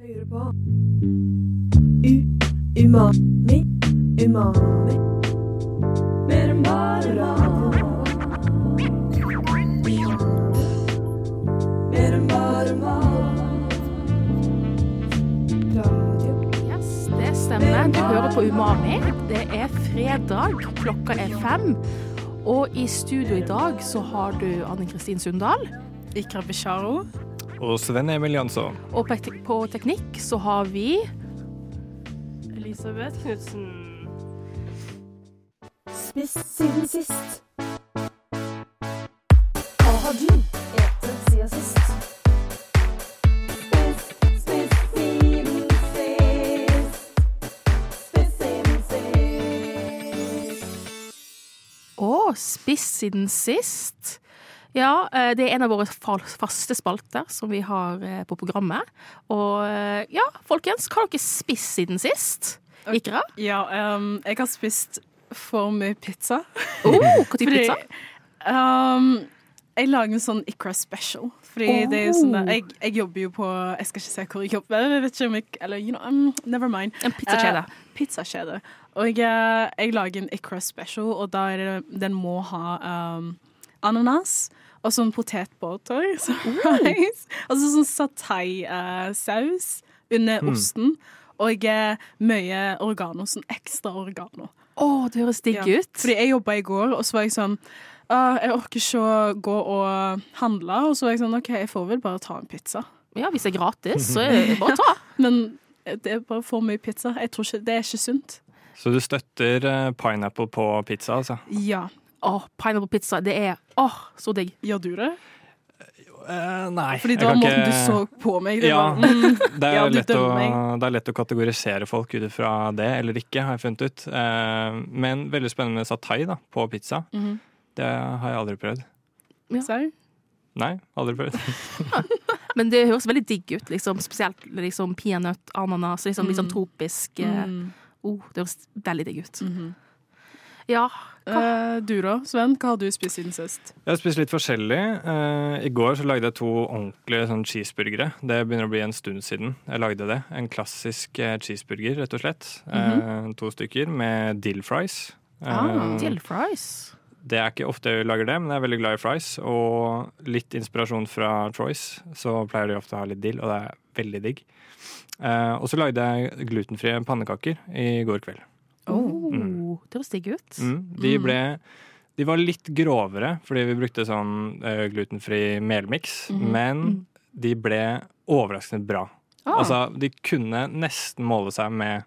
Hører på U Umami Umami Mer enn bare mat Mer enn bare mat Radio Yes, det stemmer. Du hører på Umami. Det er fredag, klokka er fem. Og i studio i dag så har du Anne Kristin Sundal. Ikra Bisharo. Og Sven Emil Jansson. Og på, tek- på teknikk så har vi Elisabeth Knutsen. Spist siden sist Hva har du etet siden sist? Spist, siden sist Spist siden sist Å, Spiss siden sist. Ja, eh, det er en av våre faste spalter som vi har eh, på programmet. Og eh, ja, folkens, hva har dere spist siden sist? Ikra? Ja, um, jeg har spist for mye pizza. Oh, hva type pizza? Um, jeg lager en sånn Ikra special. Fordi det er jo sånn Oh. jeg, jeg jobber jo på Jeg skal ikke se hvor jeg jobber. Jeg vet ikke om jeg, eller, you know, um, never mind. En pizzakjede. Uh, pizzakjede. Og jeg, jeg lager en Ikra special, og da er det Den må ha um, ananas. Og sånn potetbåter. Og så sånn satay-saus under osten. Og eh, mye oregano. Sånn ekstra oregano. Å, det høres digg Ja. ut. Fordi jeg jobba i går, og så var jeg sånn uh, Jeg orker ikke å gå og handle. Og så var jeg sånn OK, jeg får vel bare ta en pizza. Ja, hvis det er gratis, så er det bare å ta. Men det er bare for mye pizza. Jeg tror ikke, Det er ikke sunt. Så du støtter eh, pineapple på pizza, altså? Ja. Åh, pineapple pizza, det er åh, så digg. Ja, du det? Uh, nei. Fordi det var måten ikke- du så på meg. Det Ja. var, mm, Det er, Ja, lett å, det er lett å kategorisere folk ut ifra det eller ikke, har jeg funnet ut. Uh, men veldig spennende satai da, på pizza. Mhm. Det har jeg aldri prøvd. Ja. Serr? Nei, aldri prøvd. Men det høres veldig digg ut, liksom. Spesielt liksom peanøtt, ananas, liksom mm. sånn Mm. tropisk Uh, Mm. oh, Det høres veldig digg ut. Mhm. Ja. Eh, du da, Sven? Hva har du spist siden sist? Jeg har spist litt forskjellig. Eh, I går så lagde jeg to ordentlige sånn cheeseburgere. Det begynner å bli en stund siden jeg lagde det. En klassisk eh, cheeseburger, rett og slett. Eh, to stykker med dill fries. Eh, Ah, Dill fries. Det er ikke ofte jeg lager det, men jeg er veldig glad i fries. Og litt inspirasjon fra Troyes, så pleier de ofte å ha litt dill, og det er veldig digg. Eh, og så lagde jeg glutenfrie pannekaker i går kveld. Oh, Mm. Det høres digg ut. Mm, de ble De var litt grovere, fordi vi brukte sånn eh, glutenfri melmiks, mm. men de ble overraskende bra. Ah. Altså, de kunne nesten måle seg med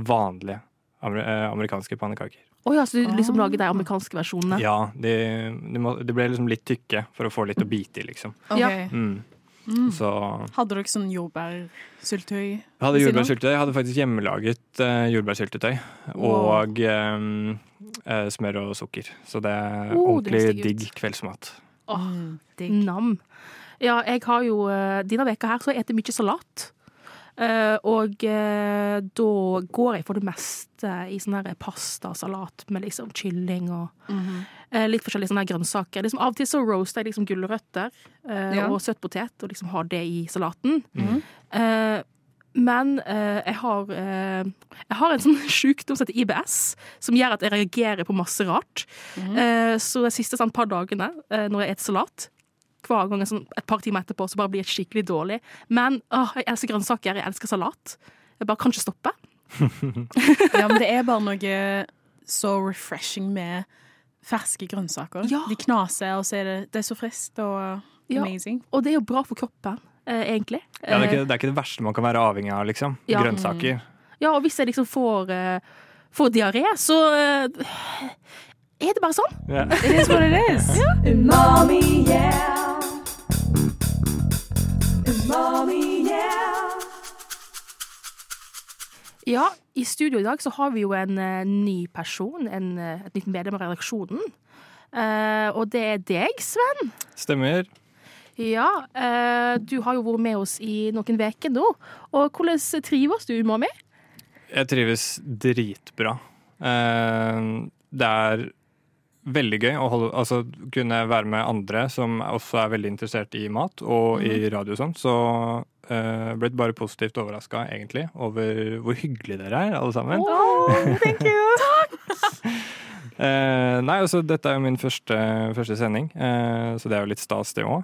vanlige amer eh, amerikanske pannekaker. Å ja, så du liksom Ah. lager de amerikanske versjonene? Ja, de, de, må, de ble liksom litt tykke for å få litt å bite i, liksom. Okay. Mm. Mm. Så Hadde dere sånn jordbærsyltetøy? jeg hadde jordbærsyltetøy. Jeg hadde faktisk hjemmelaget uh, jordbærsyltetøy. Wow. Og um, uh, smør og sukker. Så det er Oh, ordentlig digg digg kveldsmat. Åh, digg. Nam. Ja, jeg har jo uh, Denne veka her så jeg eter mye salat. Uh, og uh, da går jeg for det meste i sånn pastasalat med liksom kylling og mm eh, litt forskjellige sånne grønnsaker. Liksom, av og til så roaster jeg liksom gulrøtter eh, Ja. og søt potet og liksom har det i salaten. Mm. Eh, men eh, jeg har eh, Jeg har en sånn sjukdom som heter IBS, som gjør at jeg reagerer på masse rart. Mm. Eh, så de siste sånn, par dagene, eh, når jeg spiser salat hver gang sånn, et par timer etterpå, så bare blir jeg skikkelig dårlig. Men åh, jeg elsker grønnsaker, jeg elsker salat. Jeg bare kan ikke stoppe. Ja, men det er bare noe så refreshing med ferske grønnsaker. Ja. De knaser, og så er det, det er så friskt og Ja. amazing. Og det er jo bra for kroppen, eh, egentlig. Ja, det, er Eh, ikke, det er ikke det verste man kan være avhengig av, liksom. Ja. Grønnsaker. ja, og hvis jeg liksom får, eh, får diaré, så eh, er det bare sånn. Yeah. It is what it is. Umami, yeah Umami, Ja, i studio i dag så har vi jo en uh, ny person, en, uh, et nytt medlem av redaksjonen. Uh, og det er deg, Sven. Stemmer. Ja, du har jo vært med oss i noen uker nå. Og hvordan trives du, Mami? Jeg trives dritbra. Det er veldig gøy å holde, altså, kunne være med andre som også er veldig interessert i mat og i radio og sånn. Så eh, blitt bare positivt overraska, egentlig, over hvor hyggelige dere er, alle sammen. thank you! Eh, nei, altså, dette er jo min første, første sending, uh, så det er jo litt stas, det òg.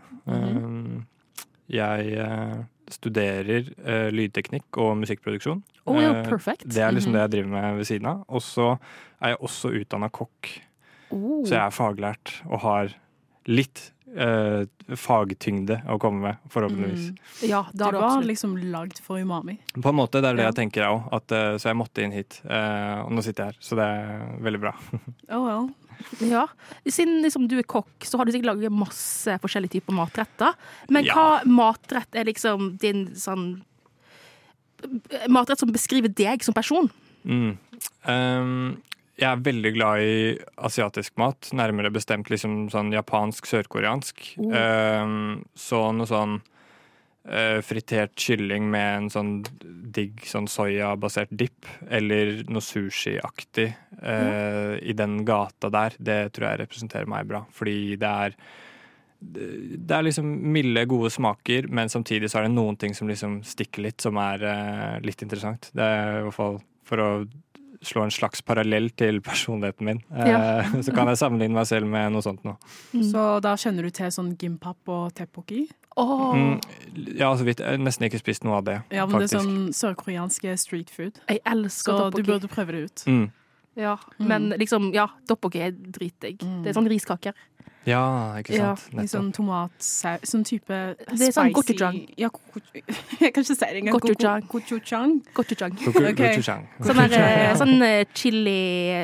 jeg eh, studerer lydteknikk og musikkproduksjon. Oh, yeah, perfect. Det er liksom det jeg driver med ved siden av. Og så er jeg også utdanna kokk, Oh. så jeg er faglært og har litt eh, fagtyngde å komme med, forhåpentligvis. Ja, det Det var absolutt. liksom lagd for umami. På en måte, det er det Ja. jeg tenker jeg òg. Så jeg måtte inn hit. eh, og nå sitter jeg her, så det er veldig bra. Oh well. Ja. Siden liksom, du er kokk, så har du sikkert laget masse forskjellige typer matretter. Men Ja. hva matrett er liksom din sånn Matrett som beskriver deg som person? Mm. Um, jeg er veldig glad i asiatisk mat, nærmere bestemt liksom sånn japansk, sørkoreansk. Mm. Uh, så noe sånn uh, fritert kylling med en sånn digg sånn soyabasert dipp, eller noe sushiaktig eh, i den gata der, det tror jeg representerer meg bra. Fordi det er det er liksom milde, gode smaker, men samtidig så er det noen ting som liksom stikker litt, som er eh, litt interessant. Det er i hvert fall for å slå en slags parallell til personligheten min. Eh, Ja. så kan jeg sammenligne meg selv med noe sånt nå. Så da kjenner du til sånn gimpap og teppoki? Oh. Mm, ja, så vidt. Jeg har nesten ikke spist noe av det, Ja, men det er sånn sørkoreanske street food. jeg elsker Så du burde prøve det ut. Mm. Ja, men liksom, ja, tteokbokki er dritdigg. Mm. Det er sånn riskaker. Ja, ikke Ja, sant. I sånn tomatsaus Sånn type spicy Det er sånn gochujang. Ja, jeg kan ikke si det engang. Gochujang. Gochujang. Gochujang. Gochu- gochujang. Sånn, der, eh, sånn eh, chili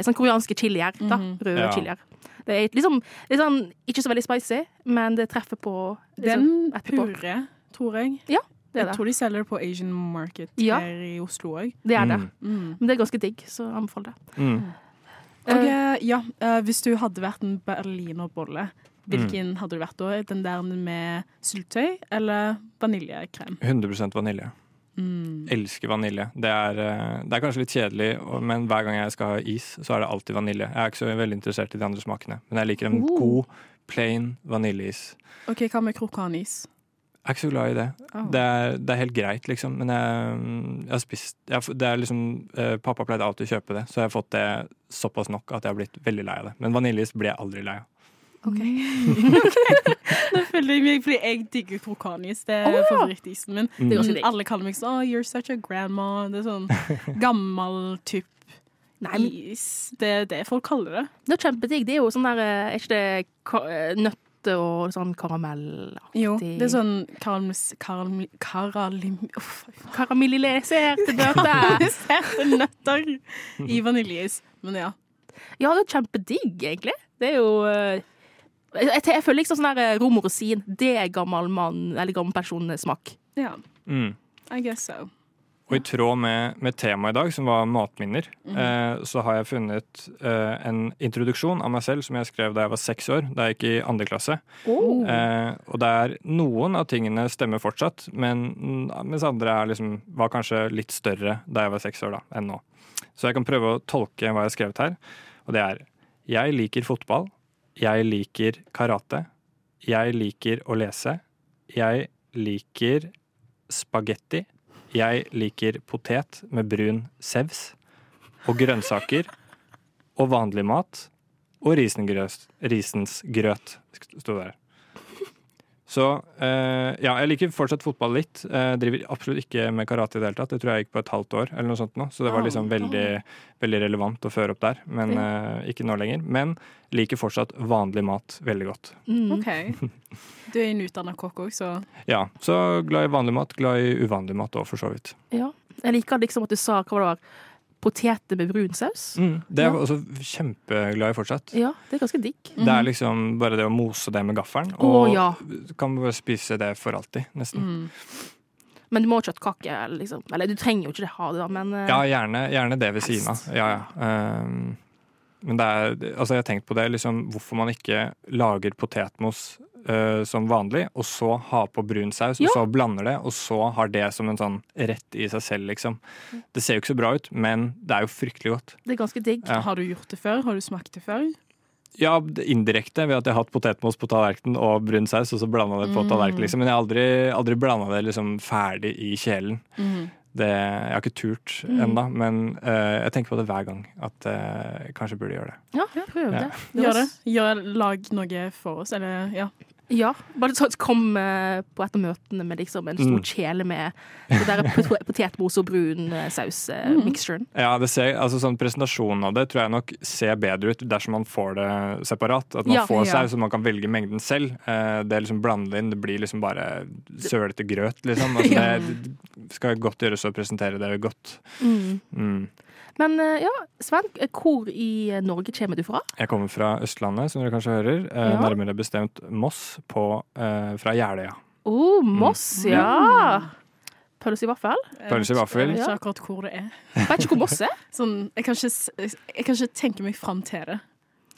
Sånn koreanske chilier. da. Mhm. Røde Ja. chilier. Det er liksom det er sånn, ikke så veldig spicy, men det treffer på Den liksom, Den puré, tror jeg. Ja, Det er det. Jeg tror de selger det på Asian Market Ja. her i Oslo òg. Det er det. Mm. Mm. Men det er ganske digg, så anbefaler det. Mm. Og Eh, eh, ja, eh, hvis du hadde vært en berlinerbolle, hvilken hadde du vært da? Den der med syltetøy eller vaniljekrem? 100% vanilje. Mm. Elsker vanilje. Det er, det er kanskje litt kjedelig, men hver gang jeg skal ha is, så er det alltid vanilje. Jeg er ikke så veldig interessert i de andre smakene, men jeg liker en Oh. god, plain vaniljeis. OK, hva med krokanis? Jeg er ikke så glad i det. Oh. Det er, det er helt greit, liksom. Men jeg, jeg har spist jeg, det er liksom, eh, Pappa pleide alltid å kjøpe det, så jeg har fått det såpass nok at jeg har blitt veldig lei av det. Men vaniljeis blir jeg aldri lei av. OK. Nå føler jeg meg, fordi jeg digger krokanis. Det er oh, ja. favorittisen min. Mm. Er digg. alle kaller meg sånn oh, 'you're such a grandma'. Det er sånn gammel typ Nei, men is. Det er det folk kaller det. det er kjempedigg. Det er jo sånn der eh, Er ikke det ka eh, og sånn karamellaktig Jo, det er sånn karamellis... Karam, Karalim... Uff. Karamelliserte. Karamelliserte nøtter i vaniljeis. Men ja. Ja, det er kjempedigg, egentlig. Det er jo eh, jeg, jeg, føler liksom sånn der eh, rom og rosin. Det er gammel mann eller gammel person-smak. ja. Mm. I guess so. Og i tråd med, med temaet i dag, som var matminner, Mhm. eh, så har jeg funnet eh, en introduksjon av meg selv som jeg skrev da jeg var seks år, da jeg gikk i andre klasse. Oh. Eh, og der noen av tingene stemmer fortsatt, men, mens andre er liksom, var kanskje litt større da jeg var seks år da, enn nå. Så jeg kan prøve å tolke hva jeg har skrevet her. Og det er Jeg liker fotball. Jeg liker karate. Jeg liker å lese. Jeg liker spagetti. Jeg liker potet med brun saus. Og grønnsaker. Og vanlig mat. Og risens grøt, sto der. Så eh, ja, jeg liker fortsatt fotball litt. Eh, driver absolutt ikke med karate i det hele tatt. Det tror jeg gikk på et halvt år, eller noe sånt nå. Så det var liksom veldig, veldig relevant å føre opp der. Men eh, ikke nå lenger. Men liker fortsatt vanlig mat veldig godt. Mm. OK. Du er en utdanna kokk òg, så Ja, så glad i vanlig mat, glad i uvanlig mat òg, for så vidt. Ja. Jeg liker liksom at du sa hva det var. Poteter med brun saus. Det er Ja. jeg også kjempeglad i fortsatt. Ja, det er ganske digg. Det er liksom bare det å mose det med gaffelen, og og ja. kan bare spise det for alltid, nesten. mm. Men du må ha kjøttkake, liksom. Eller du trenger jo ikke det, ha det, da, men eh, Ja, gjerne, gjerne det ved siden av. Ja, ja. Um, men det er, altså jeg har tenkt på det, liksom, hvorfor man ikke lager potetmos uh, som vanlig, og så har på brun saus, og så blander det, og så har det som en sånn rett i seg selv, liksom. Det ser jo ikke så bra ut, men det er jo fryktelig godt. det er ganske digg. Ja. Har du gjort det før? Har du smakt det før? Ja, indirekte ved at jeg har hatt potetmos på tallerkenen og brun saus, og så blanda det på tallerkenen, liksom. Men jeg har aldri, aldri blanda det liksom ferdig i kjelen. Det, jeg har ikke turt ennå, men uh, jeg tenker på det hver gang. At eh, jeg kanskje burde gjøre det. Ja, prøv det. Gjør det. Gjør, lag noe for oss, eller ja. Ja, bare så kom på et av møtene med liksom en stor Mm. kjele med det der potetmos og brun eh, saus-mixturen. Ja, det ser, altså sånn Presentasjonen av det tror jeg nok ser bedre ut dersom man får det separat. At man Ja. får Ja. saus og man kan velge mengden selv. Det er liksom blande inn, det blir liksom bare sølete grøt, liksom. Altså, det skal godt gjøres å presentere det godt. Mm. Mm. Men eh, ja, Sven, hvor i Norge kommer du fra? Jeg kommer fra Østlandet, som dere kanskje hører. Eh, Ja. Nærmere bestemt Moss, på, eh, fra Jeløya. Å, Moss, ja. Pølse i vaffel? Pølse i vaffel. Jeg vet ikke akkurat hvor det er. Vet ikke hvor Moss er. Sånn, jeg, kan ikke, jeg kan ikke tenke meg fram til det.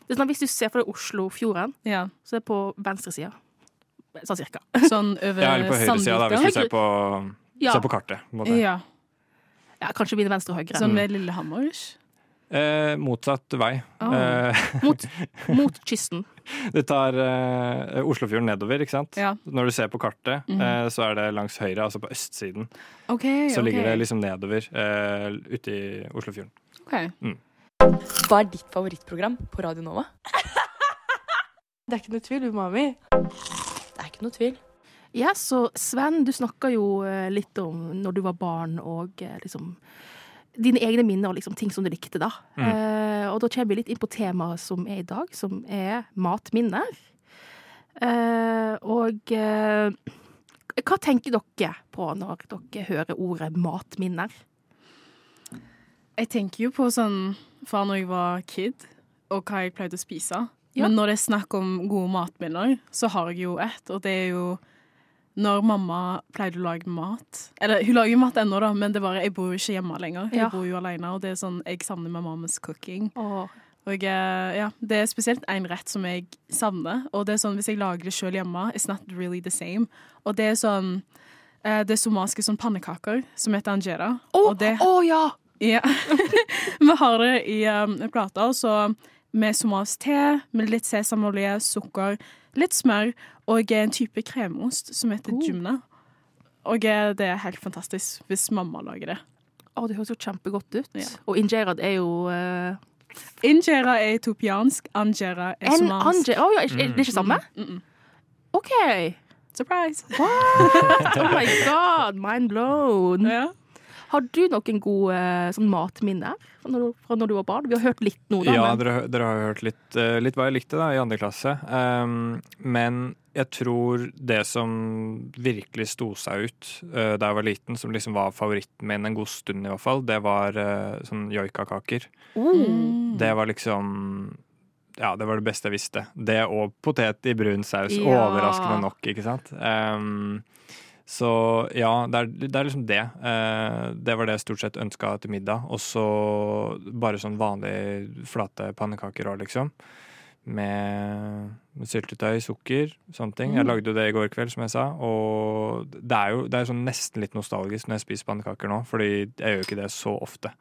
Det er sånn, hvis du ser for deg Oslofjorden, Ja. så er det på venstre side. Sånn cirka. Sånn over Ja, eller på høyresida, da, hvis du ser på, Ja, ser på kartet. på. Ja, ja kanskje begynne venstre og høyre. sånn ved Lillehammer-ish. Eh, motsatt vei. Oh. Eh, Mot, mot kysten. Det tar eh, Oslofjorden nedover, ikke sant? Ja. Når du ser på kartet, eh, så er det langs høyre, altså på østsiden. Okay, Så okay. ligger det liksom nedover eh, ute i Oslofjorden. Ok. Hva er ditt favorittprogram på Radio Nova? Det er ikke noe tvil, umami. Det er ikke noe tvil. Ja, så Sven, du snakka jo eh, litt om når du var barn og eh, liksom Dine egne minner og liksom ting som du likte, da. Mm. Eh, og da kommer vi litt inn på temaet som er i dag, som er matminner. Eh, og eh, hva tenker dere på når dere hører ordet matminner? Jeg tenker jo på sånn fra når jeg var kid, og hva jeg pleide å spise. Ja. Men når det er snakk om gode matminner, så har jeg jo ett, og det er jo når mamma pleide å lage mat. Eller hun lager mat ennå, da, men det bare, jeg bor jo ikke hjemme lenger. Jeg Ja. bor jo alene, og det er sånn, jeg savner med mammas cooking. Åh, Og eh, ja, det er spesielt en rett som jeg savner, og det er sånn, hvis jeg lager det selv hjemme, it's not really the same. Og det er sånn, eh, det er somaliske sånn pannekaker, som heter angera. Å, oh, oh, ja! ja. Vi har det i um, plater, så med somalisk te, med litt sesamolje, sukker, litt smør, og en type kremost som heter Oh. jumna. Og det er helt fantastisk hvis mamma lager det. Å, det høres jo kjempegodt ut. Ja. Og injerad er jo uh... Injera er etopiansk, anjera er en somalisk. anje... Å ja, er det ikke samme? Mm -mm. OK. Surprise! What? Oh my god, mind blown. Ja. Har du noen gode eh, sånn matminner fra når, du, fra når du var barn? Vi har hørt litt nå, da. Ja, men, dere, dere har hørt litt, eh, litt hva jeg likte da, i andre klasse. Um, men jeg tror det som virkelig sto seg ut uh, da jeg var liten, som liksom var favoritten min en god stund i hvert fall, det var uh, sånn joikakaker. Mm. Det var liksom Ja, det var det beste jeg visste. Det og potet i brun saus. Ja. Overraskende nok, ikke sant? Um, så ja, det er, det er liksom det. Eh, det var det jeg stort sett ønska til middag. Og så bare sånn vanlige flate pannekaker òg, liksom. Med, med syltetøy, sukker, sånne ting. Jeg lagde jo det i går kveld, som jeg sa. Og det er jo det er sånn nesten litt nostalgisk når jeg spiser pannekaker nå, fordi jeg gjør jo ikke det så ofte.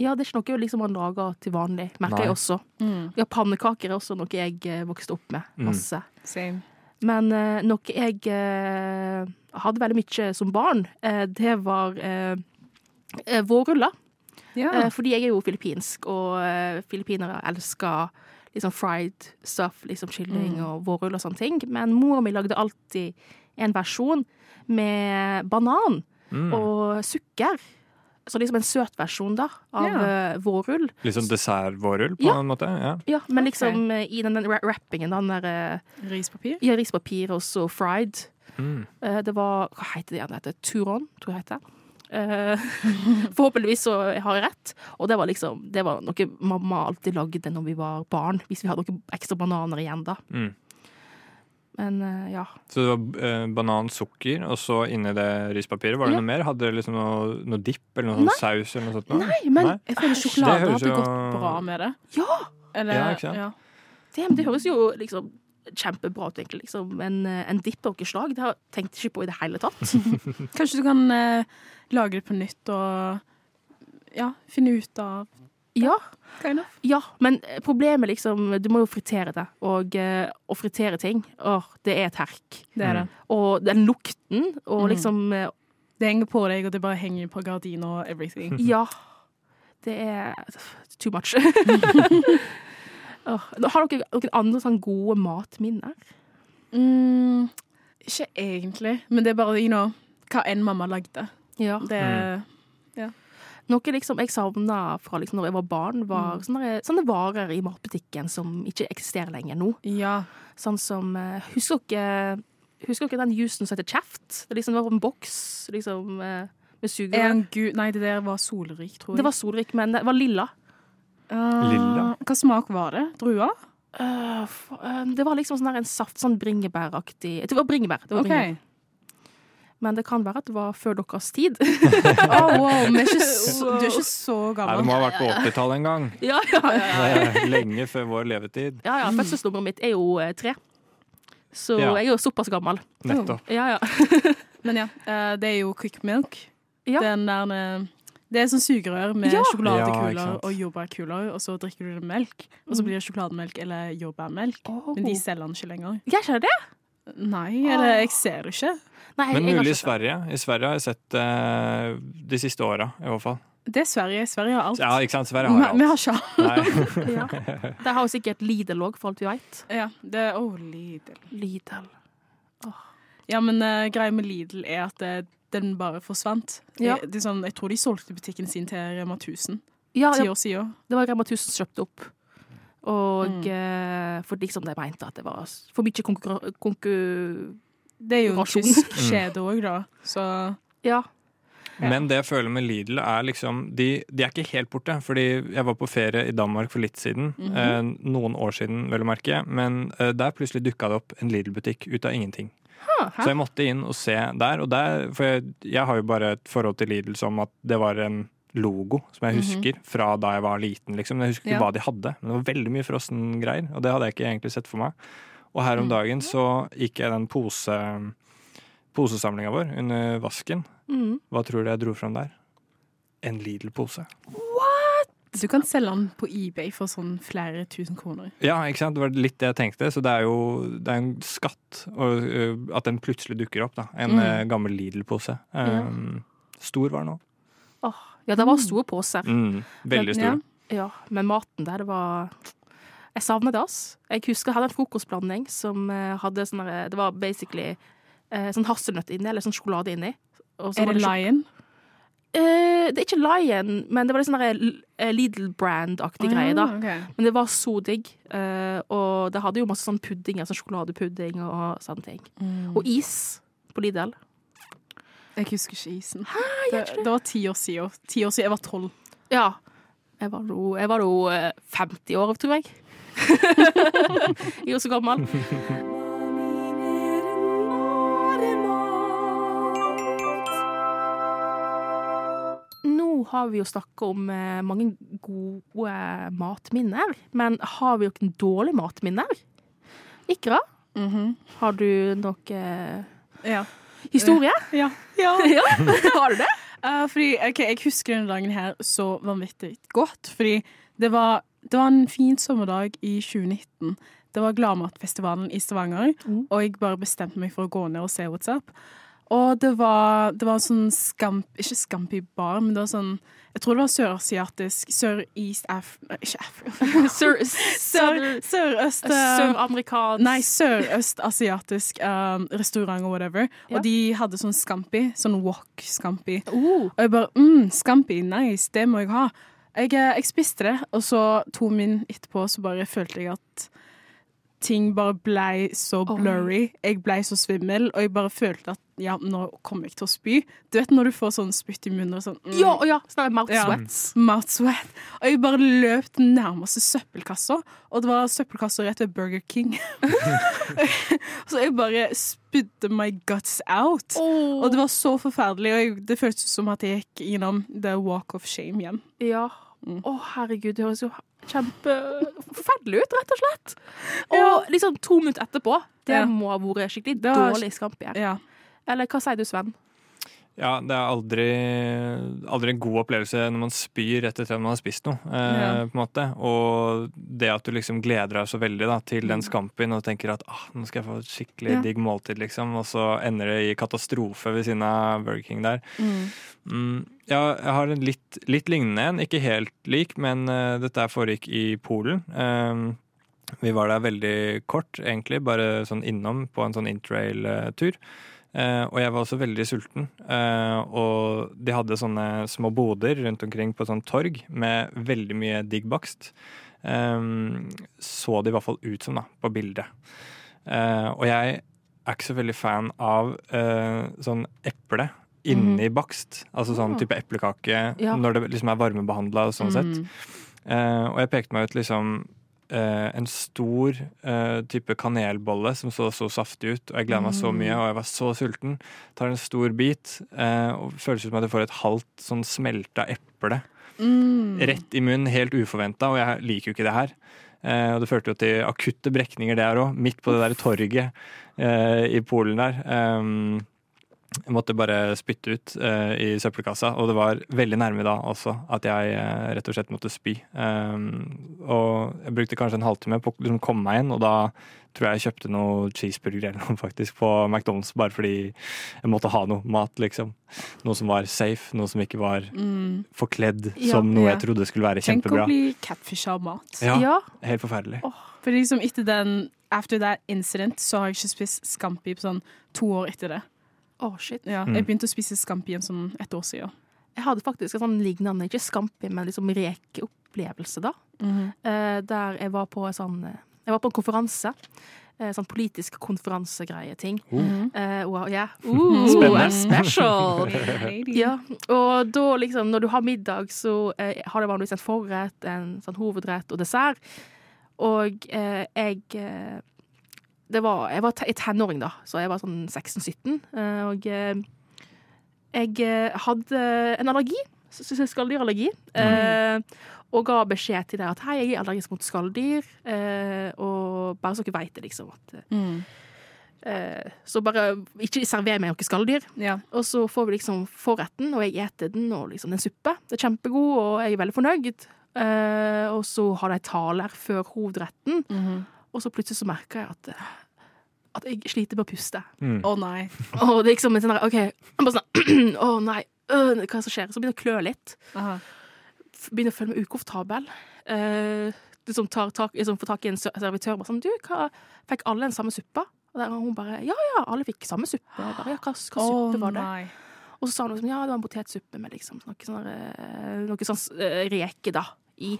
Ja, det er ikke noe liksom man lager til vanlig, merker Nei. jeg også. Mm. Ja, pannekaker er også noe jeg eh, vokste opp med. Mm. Masse. Same. Men eh, noe jeg eh, hadde veldig mye som barn, eh, det var vårruller. Ja. Fordi jeg er jo filippinsk, og filippinere elsker liksom fried stuff, liksom kylling Mm. og vårrull og sånne ting. Men mor mi lagde alltid en versjon med banan Mm. og sukker. Så liksom en søt versjon da, av Ja. eh, vårrull. Litt sånn dessertvårrull, på Ja. en måte? Ja. Ja, men liksom eh, i den, den ra- wrappingen, den der eh, Rispapir? Ja, rispapir og så fried. Mm. Eh, Det var Hva heter det igjen? Det heter Turon, tror jeg det heter. Eh, forhåpentligvis så har jeg rett. Og det var liksom Det var noe mamma alltid lagde når vi var barn. Hvis vi hadde noen ekstra bananer igjen, da. Mm. Men eh, ja. Så det var eh, banan, sukker, og så inni det rispapiret var det Ja. noe mer? Hadde dere liksom noe, noe dipp eller noe sånn saus eller noe sånt? noe? Nei, men Nei? Jeg føler sjokolade hadde jo- gått bra med det. Ja! Eller, Ja, ikke sant? ja. Det, det høres jo liksom kjempebra ut, egentlig. Liksom. En, eh, en dipp av noe slag. Det har jeg tenkt ikke på i det hele tatt. Kanskje du kan eh, lage det på nytt og ja, finne ut av Ja, Kind of. ja, men problemet liksom Du må jo fritere det. Og eh, å fritere ting, åh, det er et herk. Det er det. Og den lukten, og Mm. liksom eh, Det henger på deg, og det bare henger på gardiner og everything. Ja. Det er too much. oh, har dere noen andre sånn gode matminner? Mm, ikke egentlig, men det er bare you know, hva enn mamma lagde. Ja. Det Noe liksom jeg savna fra liksom når jeg var barn, var sånne, sånne varer i matbutikken som ikke eksisterer lenger nå. Ja. Sånn som eh, Husker dere Husker dere den jusen som heter Kjeft? Det liksom var en boks liksom, eh, med sugerør. Nei, det der var solrik, tror jeg. Det var solrik, men det var lilla. Uh, Lilla? Hva smak var det? Druer? Uh, det var liksom sånn en saft, sånn bringebæraktig Det var bringebær. Det var okay. bringebær. Men det kan være at det var før deres tid. Oh, wow, men er ikke så, du er ikke så Nei, det må ha vært på 80-tallet en gang. ja, ja, ja. Lenge før vår levetid. ja, ja Fødselsnummeret mitt er jo eh, tre. Så Ja. jeg er jo såpass gammel. Nettopp. Ja, ja. Men ja, eh, det er jo quick milk. Ja. Den der eh, Det er sånn sugerør med Ja. Sjokoladekuler og jordbærkuler, og så drikker du det melk, og så blir det sjokolademelk eller jordbærmelk. Oh. Men de selger den ikke lenger. Jeg skjønner det. Nei, eller jeg ser det ikke. Nei, Men jeg har mulig i ikke- Sverige. I Sverige har jeg sett eh, de siste åra, i hvert fall. Det er Sverige. Sverige har alt. Ja, ikke sant? Sverige Vi, har vi alt. har ikke alt. Nei. Ja. Der har jo sikkert Lidl òg, for alt vi veit. Ja, det er oh, Lidl. Lidl. Ja, men uh, greia med Lidl er at det, den bare forsvant. Ja. Det, det er sånn, jeg tror de solgte butikken sin til Rema 1000 Ja, ti ja, år siden. det var Rema 1000 som kjøpte opp. Og Mm. eh, for liksom de mente at det var for mye konkurranse konku... Det er jo en tysk Mm. kjede òg, da. Så Ja. Men det jeg føler med Lidl, er liksom De, de er ikke helt borte. Fordi jeg var på ferie i Danmark for litt siden. Mhm. eh, noen år siden, vel å merke. Men eh, der plutselig dukka det opp en Lidl-butikk ut av ingenting. Så jeg måtte inn og se der. Og der for jeg, jeg har jo bare et forhold til Lidl som at det var en logo som jeg husker fra da jeg var liten. Liksom. Jeg husker ikke Ja. hva de hadde, men det var veldig mye frossengreier. Og det hadde jeg ikke egentlig sett for meg. Og her om dagen så gikk jeg den pose, posesamlinga vår under vasken. Mm. Hva tror du jeg dro fram der? En Lidl-pose. du kan selge den på eBay for sånn flere tusen kroner. Ja, ikke sant? Det var litt det jeg tenkte. Så det er jo det er en skatt og, ø, at den plutselig dukker opp. da En Mm. gammel Lidl-pose. Um, Stor var den òg. Åh, ja, det var store poser. Mm, veldig store. Ja. Ja, men maten der, det var Jeg savner det, ass. Jeg husker jeg hadde en frokostblanding som eh, hadde sånn Det var basically eh, sånn hasselnøtt inni, eller sånn sjokolade inni. Er det, det Lion? Eh, det er ikke Lion, men det var litt sånn eh, Lidl-brand-aktig greie, da. okay. Men det var så digg. eh, og det hadde jo masse sånn puddinger, sånn sjokoladepudding og sånne ting. Mm. Og is på Lidl. Jeg husker ikke isen. Det, det var ti år siden. Ti år siden. Jeg var tolv. Ja. Jeg var nå jeg var eh, 50 år, tror jeg. jeg er jo så gammel. Nå har vi jo snakka om eh, mange gode matminner, men har vi jo ikke dårlige matminner? Ikra, har du noe eh, Ja. Historie? Ja. ja. Ja, har du det? Uh, fordi, ok, Jeg husker denne dagen her så vanvittig godt. Fordi det var, det var en fin sommerdag i 2019. Det var Gladmatfestivalen i Stavanger, Mm. og jeg bare bestemte meg for å gå ned og se what's up. Og det var, det var sånn skamp... Ikke Scampi bar, men det var sånn Jeg tror det var sørasiatisk Sør-East Af... Ikke Afrika. Sør, Sør, Sør-amerikansk eh, Søramerikansk Nei, sørøstasiatisk um, restaurant og whatever. Ja. Og de hadde sånn scampi. Sånn wok-scampi. Uh. Og jeg bare mm, Scampi, nice, det må jeg ha. Jeg, eh, jeg spiste det, og så to min etterpå så bare følte jeg at ting bare blei så blurry. Jeg blei så svimmel, og jeg bare følte at ja, nå kommer jeg til å spy. Du vet når du får sånn spytt i munnen og sånn mm, Ja, ja, sånn mouth sweat. Ja. Mouth sweat. Og jeg bare løp den nærmeste søppelkassa, og det var søppelkassa rett ved Burger King. så jeg bare spydde my guts out. Og det var så forferdelig, og jeg, det føltes som at jeg gikk gjennom the walk of shame hjem. Ja. Mm. Å, herregud, det høres jo kjempeforferdelig ut, rett og slett. Og Ja. liksom to minutter etterpå, det Ja. må ha vært skikkelig dårlig skamp Ja. Eller hva sier du, Sven? Ja, det er aldri, aldri en god opplevelse når man spyr rett etter at man har spist noe. Eh, Ja. på en måte. Og det at du liksom gleder deg så veldig da, til den skampien og tenker at ah, nå skal jeg få et skikkelig Ja. digg måltid, liksom. Og så ender det i katastrofe ved siden av Burger King der. Mm, ja, jeg har en litt, litt lignende en, ikke helt lik, men uh, dette foregikk i Polen. Um, vi var der veldig kort, egentlig, bare sånn innom på en sånn interrail-tur. Eh, og jeg var også veldig sulten. Eh, og de hadde sånne små boder rundt omkring på sånn torg med veldig mye digg bakst. Eh, så det i hvert fall ut som, da, på bildet. Eh, og jeg er ikke så veldig fan av eh, sånn eple inni bakst. Altså sånn Ah. type eplekake Ja. når det liksom er varmebehandla og sånn sett. Mm. Eh, og jeg pekte meg ut liksom en stor eh, type kanelbolle som så så saftig ut, og jeg gleda meg så mye, og jeg var så sulten. Tar en stor bit, eh, og føles ut som at jeg får et halvt sånn smelta eple Mm. rett i munnen, helt uforventa, og jeg liker jo ikke det her. Eh, og det førte jo til akutte brekninger der òg, midt på det der torget eh, i Polen der. Um, jeg måtte bare spytte ut uh, i søppelkassa, og det var veldig nærme da også at jeg uh, rett og slett måtte spy. Um, og jeg brukte kanskje en halvtime på å liksom komme meg inn, og da tror jeg jeg kjøpte noe cheeseburger eller noe faktisk på McDonald's, bare fordi jeg måtte ha noe mat, liksom. Noe som var safe, noe som ikke var Mm. forkledd Ja, som noe ja. jeg trodde skulle være Tenk kjempebra. å bli catfisha av mat. Ja, Ja. helt forferdelig. For liksom etter den After that incident så har jeg ikke spist scampi på sånn to år etter det. Å, shit. Ja, Mm. Jeg begynte å spise scampi igjen sånn et år siden. Jeg hadde faktisk en sånn lignende, ikke scampi, men liksom rekeopplevelse, da. Eh, der jeg var på en sånn eh, Jeg var på en konferanse. eh, Sånn politisk konferansegreie-ting. Eh, wow, yeah. uh, Spennende. Special! Ja, og da liksom, når du har middag, så eh, har det vanligvis en forrett, en sånn hovedrett og dessert. Og eh, jeg eh, var, Jeg var en tenåring, da, så jeg var sånn 16-17. Eh, og eh, jeg eh, hadde en allergi, skalldyrallergi. Eh, og ga beskjed til dem at hei, jeg er allergisk mot skalldyr. Og bare så dere veit det, liksom. At, Mm. så bare ikke server meg noe skalldyr. Ja. Og så får vi liksom forretten, og jeg eter den, og liksom den suppe. Det er kjempegod, og jeg er veldig fornøyd. Uh, og så har de taler før hovedretten, Mhm. Og så plutselig så merker jeg at, at jeg sliter med å puste. Mm. Å nei. Og det er som en sånn OK, bare sånn Å nei, øh, hva er det som skjer? Så begynner jeg å klø litt. Aha. Begynner å føle meg ukomfortabel. Eh, liksom tar tak, liksom får tak i en servitør bare sånn Du, hva, fikk alle den samme suppa? Og der, hun bare Ja ja, alle fikk samme suppe. Bare, ja, hva, hva suppe suppe var det? nei. Og så sa hun liksom, ja, det var en potetsuppe med liksom noe sånn, eh, noe sånn eh, reke da, i.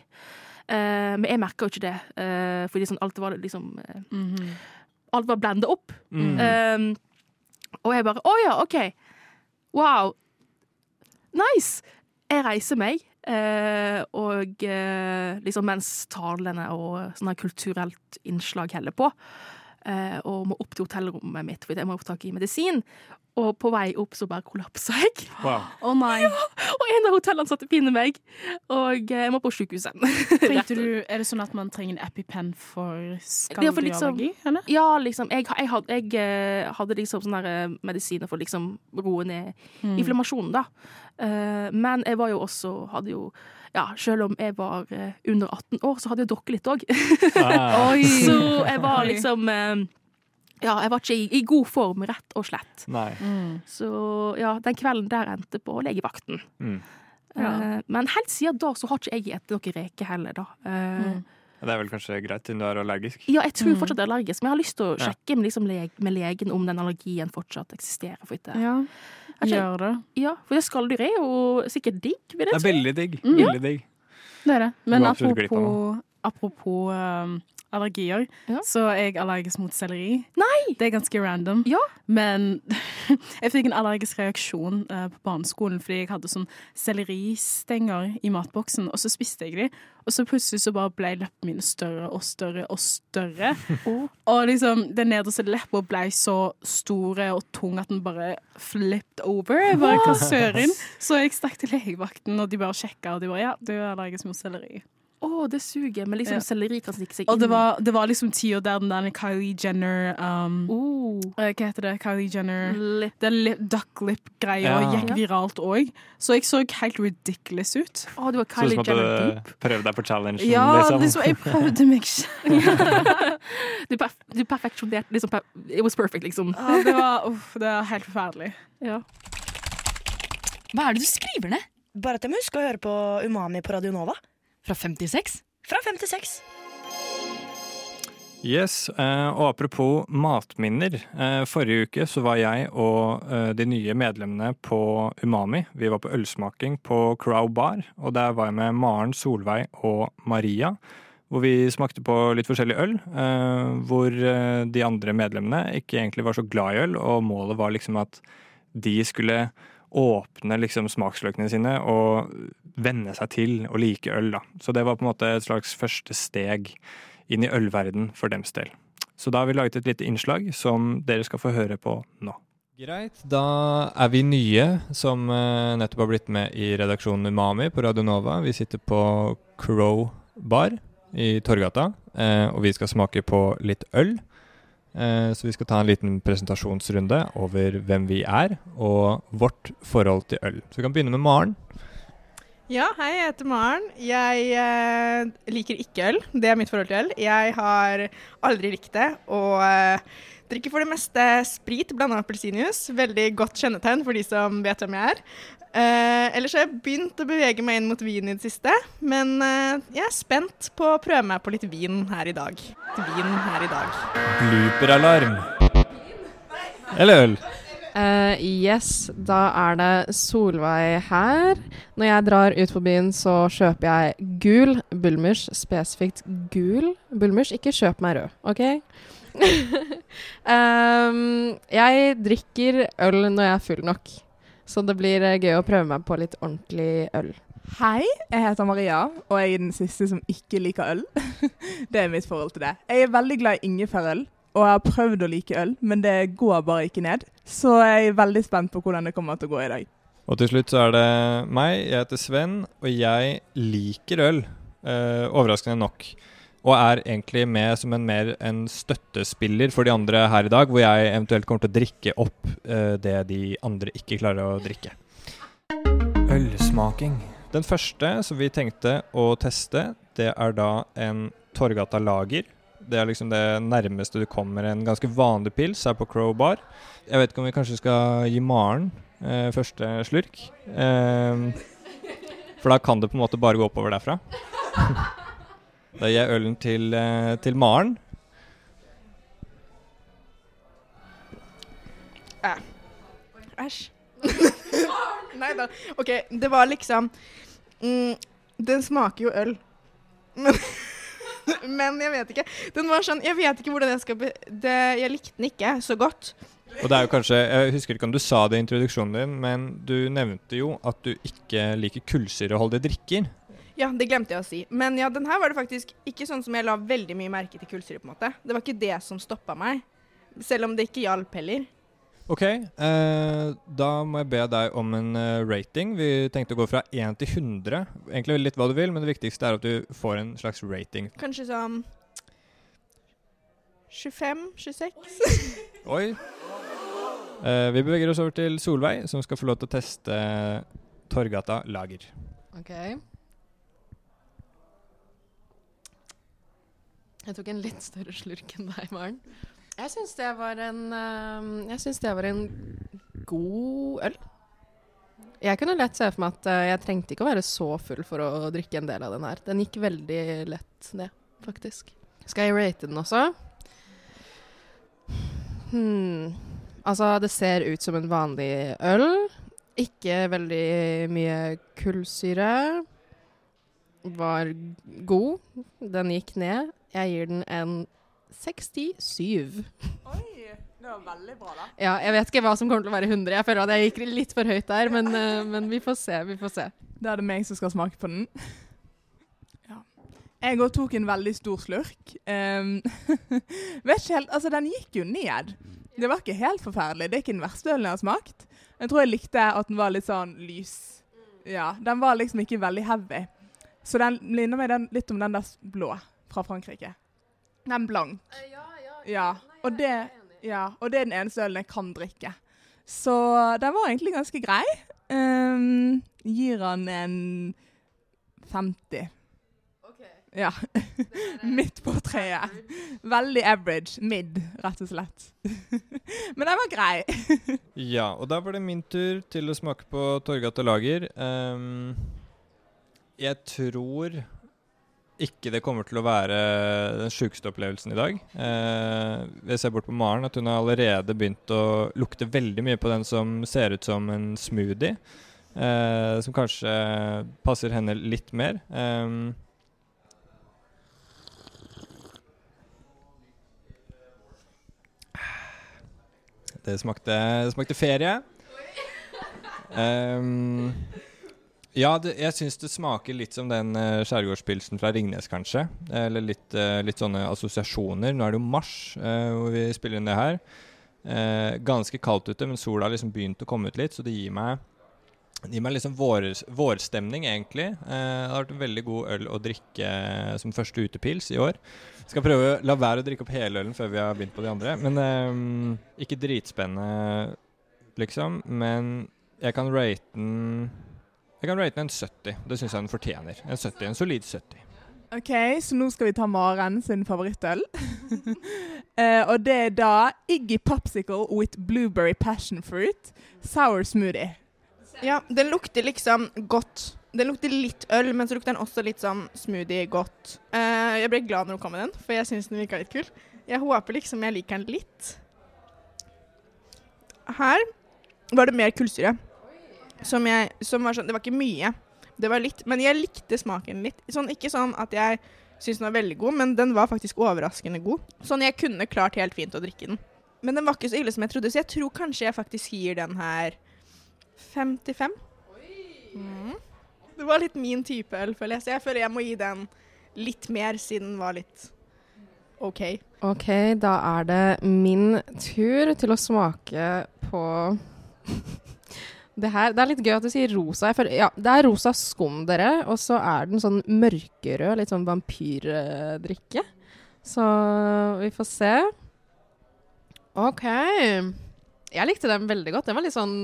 Eh, men jeg merka jo ikke det, uh, fordi sånn, alt var liksom mm -hmm. Alt var blanda opp. Mm. Eh, og jeg bare Å ja, OK. Wow. Nice. Jeg reiser meg, Uh, og liksom mens talene og sånne kulturelt innslag heller på, og må opp til hotellrommet mitt fordi jeg må få tak i medisin. Og på vei opp så bare kollapsa jeg. Wow. Oh nei. Og en av hotellansatte finner meg, og eh, jeg må på sjukehuset. Er det sånn at man trenger en EpiPen for Ja, liksom- eller? Ja, liksom. Jeg, jeg, hadde, jeg eh, hadde liksom sånne eh, medisiner for liksom roe ned Mm. inflammasjonen, da. Eh, men jeg var jo også Hadde jo Ja, selv om jeg var eh, under 18 år, så hadde jeg drukket litt òg. Ah. Så jeg var liksom eh, Ja, jeg var ikke i, i god form, rett og slett. nei. Mm. Så ja, den kvelden der endte på legevakten. Mm. Ja. Eh, men helt siden da så har ikke jeg spist noe reke heller, da. Eh, Mm. Det er vel kanskje greit siden du er allergisk. Ja, jeg tror Mm. fortsatt jeg er allergisk, men jeg har lyst til å Ja. sjekke med, liksom, med legen om den allergien fortsatt eksisterer. For, ikke. Ja, Ikke- gjør det. ja, for det skalldyr er jo sikkert digg, vil Det er veldig digg. Mm. Veldig digg. Det er det. Men apropos, apropos um, allergier, Ja. så er jeg allergisk mot selleri. Nei! Det er ganske random. Ja. Men jeg fikk en allergisk reaksjon eh, på barneskolen fordi jeg hadde sånn selleristenger i matboksen, og så spiste jeg de, og så plutselig så bare ble leppene mine større og større og større. Oh. Og liksom, den nederste leppa ble så store og tung at den bare flipped over. Jeg bare, hva søren? Så jeg stakk til legevakten, og de bare sjekka, og de bare ja, du er allergisk mot selleri. Å, oh, det suger. Men liksom Ja. selleri kan stikke seg Og det inn var, det var liksom tida der den der Kylie Jenner um, oh. eh, Hva heter det? Kylie Jenner Lip. Den lip, duck lip-greia Ja. gikk viralt òg. Så jeg så helt ridiculous ut. Å, du var Sånn Kylie Jenner du deep. prøvde deg på challengen, Ja, liksom. liksom, jeg prøvde meg ikke. Du, perf du perfeksjonerte liksom per It was perfect, liksom. Ja, det var uff, det var helt forferdelig. Ja. Hva er det du skriver ned? Bare at jeg må huske å høre på Umami på Radio Nova. Fra 56? Fra 56. Yes, eh, og apropos matminner. Eh, forrige uke så var jeg og eh, de nye medlemmene på Umami. Vi var på ølsmaking på Crow Bar, og der var jeg med Maren, Solveig og Maria. Hvor vi smakte på litt forskjellig øl. Eh, hvor de andre medlemmene ikke egentlig var så glad i øl, og målet var liksom at de skulle åpne liksom smaksløkene sine og venne seg til å like øl. da. Så det var på en måte et slags første steg inn i ølverden for dems del. Så da har vi laget et lite innslag som dere skal få høre på nå. Greit, da er vi nye som eh, nettopp har blitt med i redaksjonen Umami på Radio Nova. Vi sitter på Crow Bar i Torgata, eh, og vi skal smake på litt øl. Eh, Så vi skal ta en liten presentasjonsrunde over hvem vi er og vårt forhold til øl. Så vi kan begynne med Maren. Ja, hei, jeg heter Maren. Jeg eh, liker ikke øl. Det er mitt forhold til øl. Jeg har aldri likt det, og eh, drikker for det meste sprit blanda med appelsinjuice. Veldig godt kjennetegn for de som vet hvem jeg er. Eh, ellers har jeg begynt å bevege meg inn mot vin i det siste, men eh, jeg er spent på å prøve meg på litt vin her i dag. Litt vin her i dag. Blooperalarm. Eller øl. Uh, yes, da er det Solveig her. Når jeg drar ut på byen, så kjøper jeg gul Bulmers, spesifikt gul Bulmers. Ikke kjøp meg rød, OK? Ehm, jeg drikker øl når jeg er full nok, så det blir eh, gøy å prøve meg på litt ordentlig øl. Hei, jeg heter Maria, og jeg er den siste som ikke liker øl. det er mitt forhold til det. Jeg er veldig glad i ingefærøl, og jeg har prøvd å like øl, men det går bare ikke ned. Så jeg er veldig spent på hvordan det kommer til å gå i dag. Og til slutt så er det meg. Jeg heter Sven, og jeg liker øl. Eh, overraskende nok. Og er egentlig med som en mer en støttespiller for de andre her i dag, hvor jeg eventuelt kommer til å drikke opp uh, det de andre ikke klarer å drikke. Ølsmaking. Den første som vi tenkte å teste, det er da en Torgata Lager. Det er liksom det nærmeste du kommer en ganske vanlig pils her på Crow Bar. Jeg vet ikke om vi kanskje skal gi Maren eh, første slurk. Eh, for da kan det på en måte bare gå oppover derfra. da gir jeg ølen til, eh, til Maren. Æsj. Nei da. OK, det var liksom mm, Den smaker jo øl. Men, men jeg vet ikke. Den var sånn Jeg vet ikke hvordan jeg skal be det, Jeg likte den ikke så godt. Og det er jo kanskje, Jeg husker ikke om du sa det i introduksjonen din, men du nevnte jo at du ikke liker kullsyreholdige drikker. Ja, det glemte jeg å si. Men ja, den her var det faktisk ikke sånn som jeg la veldig mye merke til kullsyre, på en måte. Det var ikke det som stoppa meg. Selv om det ikke hjalp heller. Ok, eh, da må jeg be deg om en eh, rating. Vi tenkte å gå fra 1 til 100. Egentlig litt hva du vil, men det viktigste er at du får en slags rating. Kanskje sånn 25-26? Oi. Eh, vi beveger oss over til Solveig, som skal få lov til å teste Torgata Lager. OK. Jeg tok en litt større slurk enn deg, Maren. Jeg syns det var en eh, Jeg syns det var en god øl. Jeg kunne lett se for meg at eh, jeg trengte ikke å være så full for å drikke en del av den her. Den gikk veldig lett ned, faktisk. Skal jeg rate den også? Hmm. Altså, det ser ut som en vanlig øl. Ikke veldig mye kullsyre. Var god. Den gikk ned. Jeg gir den en 67. Oi, det var veldig bra, da. Ja, jeg vet ikke hva som kommer til å være 100. Jeg føler at jeg gikk litt for høyt der, men, eh, men vi får se. Vi får se. Da er det meg som skal smake på den. Ja. Jeg òg tok en veldig stor slurk. Um, vet ikke helt, altså Den gikk jo ned. Det var ikke helt forferdelig. Det er ikke den verste ølen jeg har smakt. Jeg tror jeg likte at den var litt sånn lys. Ja, Den var liksom ikke veldig heavy. Så den minner meg den, litt om den der blå fra Frankrike. Den blank. Ja, og det, ja, og det er den eneste ølen jeg kan drikke. Så den var egentlig ganske grei. Um, gir han en 50. Ja. Midt på treet. Veldig average. Mid, rett og slett. Men den var grei. Ja, og da var det min tur til å smake på Torgata Lager. Um, jeg tror ikke det kommer til å være den sjukeste opplevelsen i dag. Eh, jeg ser bort på Maren at hun har allerede begynt å lukte veldig mye på den som ser ut som en smoothie. eh, som kanskje passer henne litt mer. Eh, det smakte, det smakte ferie. Ehm, ja, det, jeg syns det smaker litt som den uh, skjærgårdspilsen fra Ringnes, kanskje. Eller litt, uh, litt sånne assosiasjoner. Nå er det jo mars uh, hvor vi spiller inn det her. Ganske kaldt ute, men sola har liksom begynt å komme ut litt, så det gir meg det gir meg liksom vår, vårstemning, egentlig. Det har vært en veldig god øl å drikke som første utepils i år. Skal prøve å la være å drikke opp hele ølen før vi har begynt på de andre. Men ikke dritspennende, liksom. Men jeg kan rate den Jeg kan rate den en 70. Det syns jeg den fortjener. En 70, en solid 70. OK, så nå skal vi ta Maren sin favorittøl. uh, og det er da Iggy Popsicle with blueberry passion fruit sour smoothie. Ja, den lukter liksom godt. Den lukter litt øl, men så lukter den også litt sånn smoothie godt. Uh, jeg ble glad når hun kom med den, for jeg syns den virka litt kul. Jeg håper liksom jeg liker den litt. Her var det mer kullsyre. Som jeg Som var sånn Det var ikke mye. Det var litt, men jeg likte smaken litt. Sånn, ikke sånn at jeg syntes den var veldig god, men den var faktisk overraskende god. Sånn jeg kunne klart helt fint å drikke den. Men den var ikke så ille som jeg trodde, så jeg tror kanskje jeg faktisk gir den her 55. Mm. Det var litt min type øl, føler jeg. Så jeg føler jeg må gi den litt mer, siden den var litt OK. Ok, da er det min tur til å smake på det her. Det er litt gøy at du sier rosa. Føler, ja, det er rosa skum, dere. Og så er den sånn mørkerød, litt sånn vampyrdrikke. Så vi får se. OK. Jeg likte den veldig godt. Den var litt sånn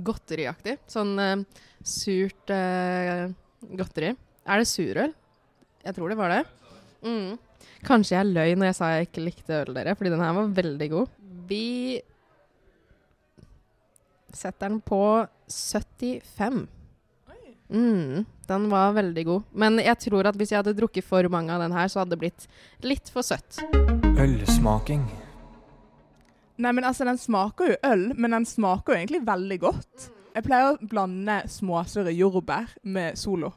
godteriaktig. Sånn uh, surt uh, godteri. Er det surøl? Jeg tror det var det. Mm. Kanskje jeg løy når jeg sa jeg ikke likte øl dere, fordi den her var veldig god. Vi setter den på 75. Mm, den var veldig god. Men jeg tror at hvis jeg hadde drukket for mange av den her, så hadde det blitt litt for søtt. Ølsmaking. Nei, men altså, den smaker jo øl, men den smaker jo egentlig veldig godt. Jeg pleier å blande småsure jordbær med Solo.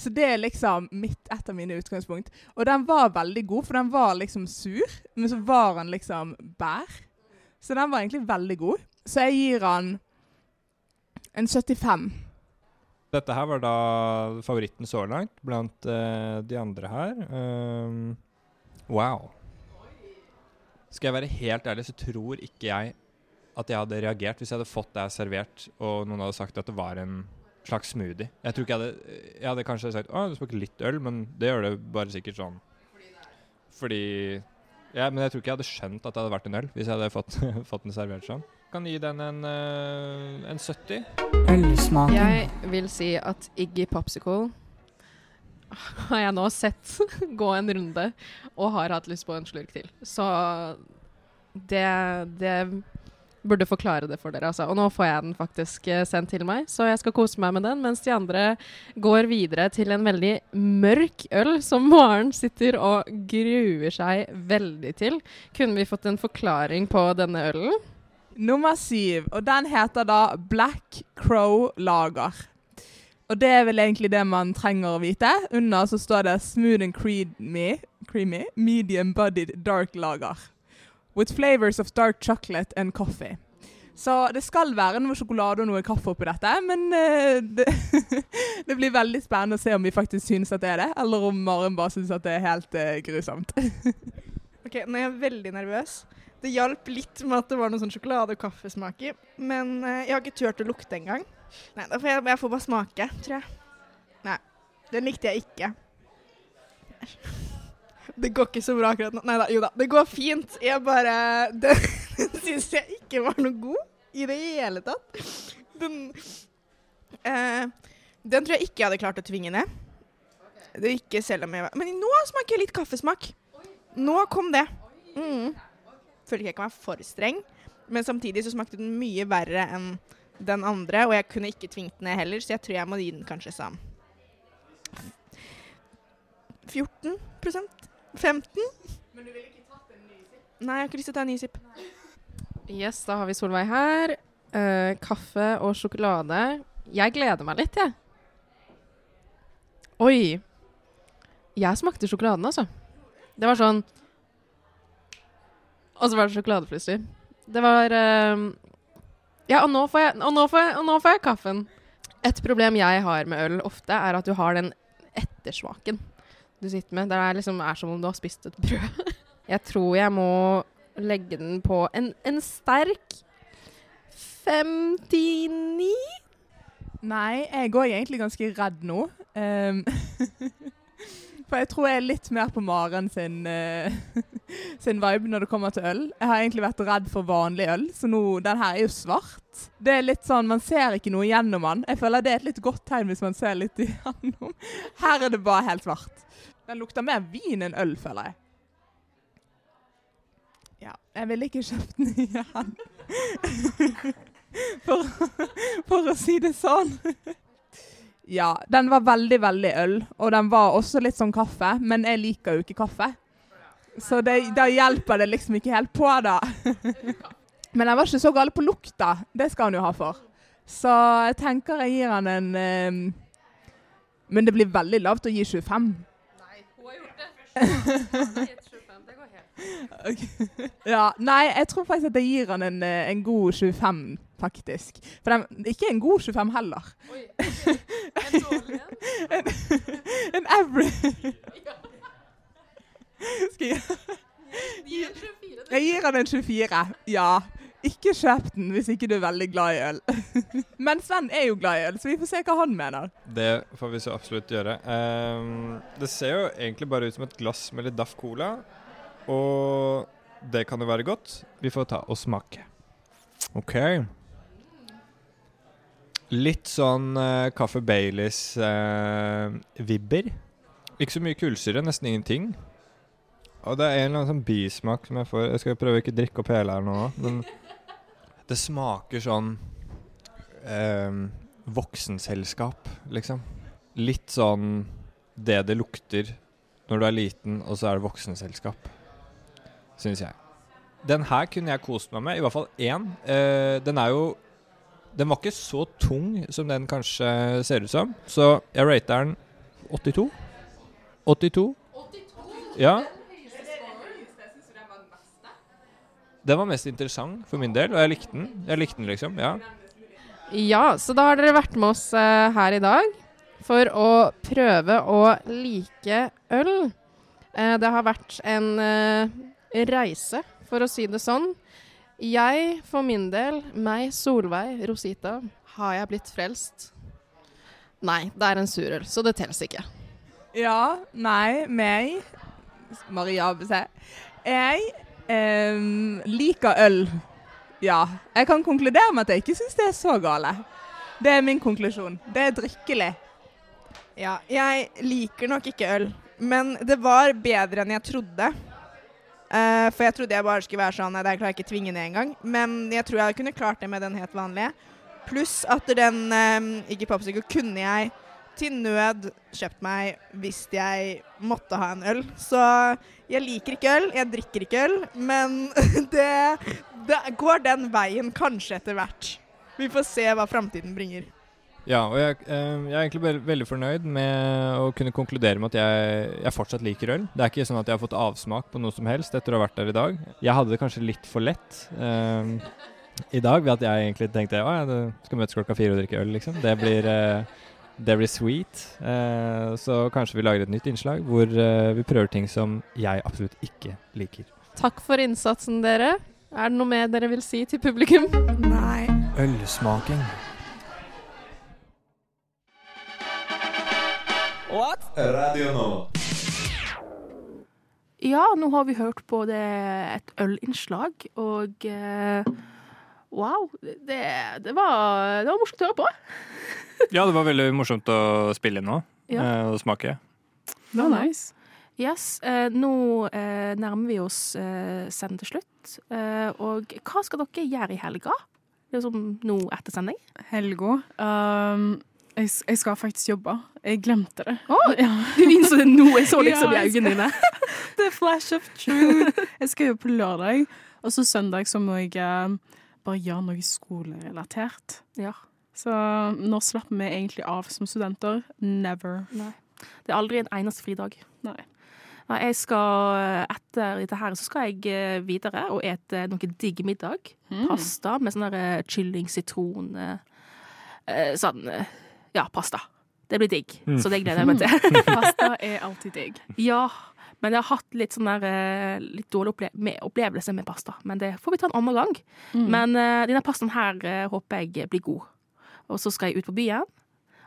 Så det er liksom mitt, et av mine utgangspunkt. Og den var veldig god, for den var liksom sur, men så var den liksom bær. Så den var egentlig veldig god. Så jeg gir han en 75. Dette her var da favoritten så langt blant uh, de andre her. Um, wow. Skal jeg være helt ærlig, så tror ikke jeg at jeg hadde reagert hvis jeg hadde fått det servert, og noen hadde sagt at det var en slags smoothie. Jeg tror ikke jeg hadde Jeg hadde kanskje sagt å, det smaker litt øl, men det gjør det bare sikkert sånn fordi Ja, men jeg tror ikke jeg hadde skjønt at det hadde vært en øl hvis jeg hadde fått, fått den servert sånn. Kan gi den en, eh, en 70. Jeg vil si at Iggy Popsicle har jeg nå sett gå en runde og har hatt lyst på en slurk til. Så det, det burde forklare det for dere, altså. Og nå får jeg den faktisk eh, sendt til meg, så jeg skal kose meg med den, mens de andre går videre til en veldig mørk øl som Maren sitter og gruer seg veldig til. Kunne vi fått en forklaring på denne ølen? Nummer syv, og den heter da Black Crow Lager. Og det er vel egentlig det man trenger å vite. Under så står det Smooth and creamy, creamy medium bodied dark lager. With flavors of dark chocolate and coffee. Så det skal være noe sjokolade og noe kaffe oppi dette, men uh, det, det blir veldig spennende å se om vi faktisk synes at det er det, eller om Maren bare synes at det er helt uh, grusomt. Ok, Nå er jeg veldig nervøs. Det hjalp litt med at det var noe sånn sjokolade- og kaffesmak i, men eh, jeg har ikke turt å lukte engang. Nei, da får jeg, jeg får bare smake, tror jeg. Nei, Den likte jeg ikke. Det går ikke så bra akkurat nå. Nei da, jo da. Det går fint. Jeg bare Den, den syns jeg ikke var noe god i det hele tatt. Den eh, Den tror jeg ikke jeg hadde klart å tvinge ned. Det er ikke selv om jeg var Men nå smaker jeg litt kaffesmak. Nå kom det. Mm. Føler ikke jeg kan være for streng, men samtidig så smakte den mye verre enn den andre, og jeg kunne ikke tvingt den ned heller, så jeg tror jeg må gi den kanskje sånn 14% 15 Men du ville ikke tatt en ny sipp? Nei, jeg har ikke lyst til å ta en ny sipp. Yes, da har vi Solveig her. Uh, kaffe og sjokolade. Jeg gleder meg litt, jeg. Oi. Jeg smakte sjokoladen, altså. Det var sånn Og så var det sjokolade. Det var eh, Ja, og nå, jeg, og, nå jeg, og nå får jeg kaffen. Et problem jeg har med øl ofte, er at du har den ettersmaken du sitter med. Det er liksom er som om du har spist et brød. Jeg tror jeg må legge den på en, en sterk 59. Nei, jeg går egentlig ganske redd nå. Ehm, for jeg tror jeg er litt mer på Maren sin, uh, sin vibe når det kommer til øl. Jeg har egentlig vært redd for vanlig øl, så nå, den her er jo svart. Det er litt sånn, Man ser ikke noe gjennom den. Jeg føler det er et litt godt tegn hvis man ser litt igjennom. Her er det bare helt svart. Den lukter mer vin enn øl, føler jeg. Ja, jeg ville ikke kjøpt den igjen. for, for å si det sånn. Ja, den var veldig, veldig øl, og den var også litt sånn kaffe, men jeg liker jo ikke kaffe. Så det, da hjelper det liksom ikke helt på, da. Men den var ikke så gal på lukta. Det skal han jo ha for. Så jeg tenker jeg gir han en um, Men det blir veldig lavt å gi 25. Nei, hun har gjort det. Ja, nei, jeg tror faktisk at jeg gir han en, eh, en god 25, faktisk. For de, ikke en god 25 heller. Oi, en dårlig en? En, en average. Skal jeg Gi en 24. Jeg gir han en 24. Ja. Ikke kjøp den hvis ikke du er veldig glad i øl. Men Sven er jo glad i øl, så vi får se hva han mener. Det får vi så absolutt gjøre. Um, det ser jo egentlig bare ut som et glass med litt Daff Cola. Og det kan jo være godt. Vi får ta og smake. OK. Litt sånn uh, kaffe Baileys-vibber. ikke så mye kullsyre, nesten ingenting. Og det er en eller annen sånn bismak som jeg får Jeg skal prøve ikke å drikke opp hele her nå, men det smaker sånn uh, voksenselskap, liksom. Litt sånn det det lukter når du er liten, og så er det voksenselskap. Syns jeg. Den her kunne jeg kost meg med, i hvert fall én. Uh, den er jo Den var ikke så tung som den kanskje ser ut som, så jeg rater den 82. 82. Ja. Den var mest interessant for min del, og jeg likte den. Jeg likte den, liksom. Ja. Ja, så da har dere vært med oss eh, her i dag for å prøve å like øl. Eh, det har vært en eh, reise, for å si det sånn. Jeg, for min del, meg, Solveig, Rosita, har jeg blitt frelst? Nei, det er en surøl, så det telles ikke. Ja, nei, meg Maria ABC. Jeg eh, liker øl. Ja. Jeg kan konkludere med at jeg ikke syns det er så gale. Det er min konklusjon. Det er drikkelig. Ja, jeg liker nok ikke øl, men det var bedre enn jeg trodde. Eh, for jeg trodde jeg bare skulle være sånn Nei, det klarer jeg ikke tvinge ned engang. Men jeg tror jeg kunne klart det med den helt vanlige. Pluss at den um, Iggy Popsicle kunne jeg til nød kjøpt meg hvis jeg måtte ha en øl. Så jeg liker ikke øl, jeg drikker ikke øl, men det, det går den veien kanskje etter hvert. Vi får se hva framtiden bringer. Ja, og jeg, eh, jeg er egentlig veldig, fornøyd med å kunne konkludere med at jeg, jeg fortsatt liker øl. Det er ikke sånn at jeg har fått avsmak på noe som helst etter å ha vært der i dag. Jeg hadde det kanskje litt for lett eh, i dag ved at jeg egentlig tenkte at jeg skal møtes klokka fire og drikke øl, liksom. Det blir, eh, det blir sweet. Eh, så kanskje vi lager et nytt innslag hvor eh, vi prøver ting som jeg absolutt ikke liker. Takk for innsatsen, dere. Er det noe mer dere vil si til publikum? Nei. Ølsmaking. Radio Nova. Ja, nå har vi hørt på det, et ølinnslag, og uh, wow. Det, det, var, det var morsomt å høre på. Ja, det var veldig morsomt å spille inn nå, Ja. eh, og smake. Det var nice. Yes, uh, nå nærmer vi oss eh, send til slutt. Og hva skal dere gjøre i helga? Det Liksom nå etter sending? Helga. Um, jeg, jeg skal faktisk jobbe. Jeg glemte det. Å, Ja. du innså det nå, jeg så liksom Ja, i øynene dine. The flash of truth. Jeg skal jobbe på lørdag, og så søndag så må jeg eh, bare gjøre noe skolerelatert. Ja. Så når slapper vi egentlig av som studenter? Never. Nei. Det er aldri en eneste fridag. Nei. Nei, jeg skal, etter dette her, så skal jeg eh, videre og ete noe digg middag. Mm. Pasta med sånn der eh, kylling, sitron eh, eh, Sånn eh, Ja, pasta. Det blir digg. Mm. Så det gleder jeg meg til. Pasta er alltid digg. ja. Men jeg har hatt litt sånn der eh, litt dårlig opple med opplevelse med pasta. Men det får vi ta en annen gang. Mm. Men uh, denne pastaen her uh, håper jeg blir god. Og så skal jeg ut på byen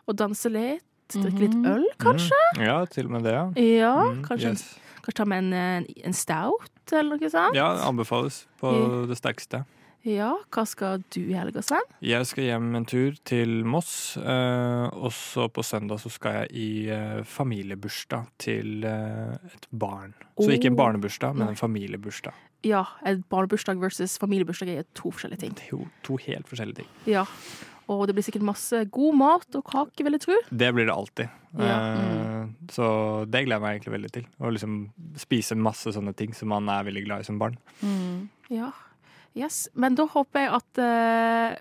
og danse litt. Drikke litt Mhm. øl, kanskje. Mm. Ja, til og med det, ja. Ja, Mm, kanskje, yes. kanskje ta med en, en stout eller noe sånt. Ja, anbefales på det sterkeste. Ja, hva skal du i helga, Sven? Jeg skal hjem en tur til Moss, eh, og så på søndag så skal jeg i eh, familiebursdag til eh, et barn. Så ikke en Oh. barnebursdag, men en familiebursdag. Ja, et barnebursdag versus familiebursdag er to forskjellige ting. Det er jo to helt forskjellige ting. Ja. Og det blir sikkert masse god mat og kake, vil jeg tro. Det blir det alltid. Ja. Eh, Så det gleder jeg meg egentlig veldig til. Å liksom spise masse sånne ting som man er veldig glad i som barn. Mm. Ja. Yes. Men da håper jeg at uh,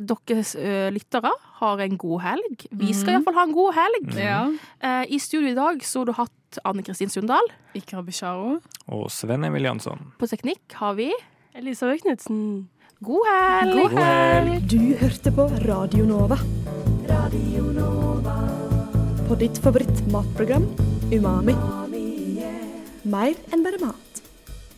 dere uh, lyttere har en god helg. Vi skal mm. iallfall ha en god helg. Ja. Uh, I studio i dag så har du hatt Anne Kristin Sundal. Ikra Bisharo. Og Sven Emil Jansson. På teknikk har vi Elisabeth Knutsen. God helg! God helg! Du hørte på Radio Nova. Radio Nova. På ditt favoritt matprogram Umami. Mer enn bare mat.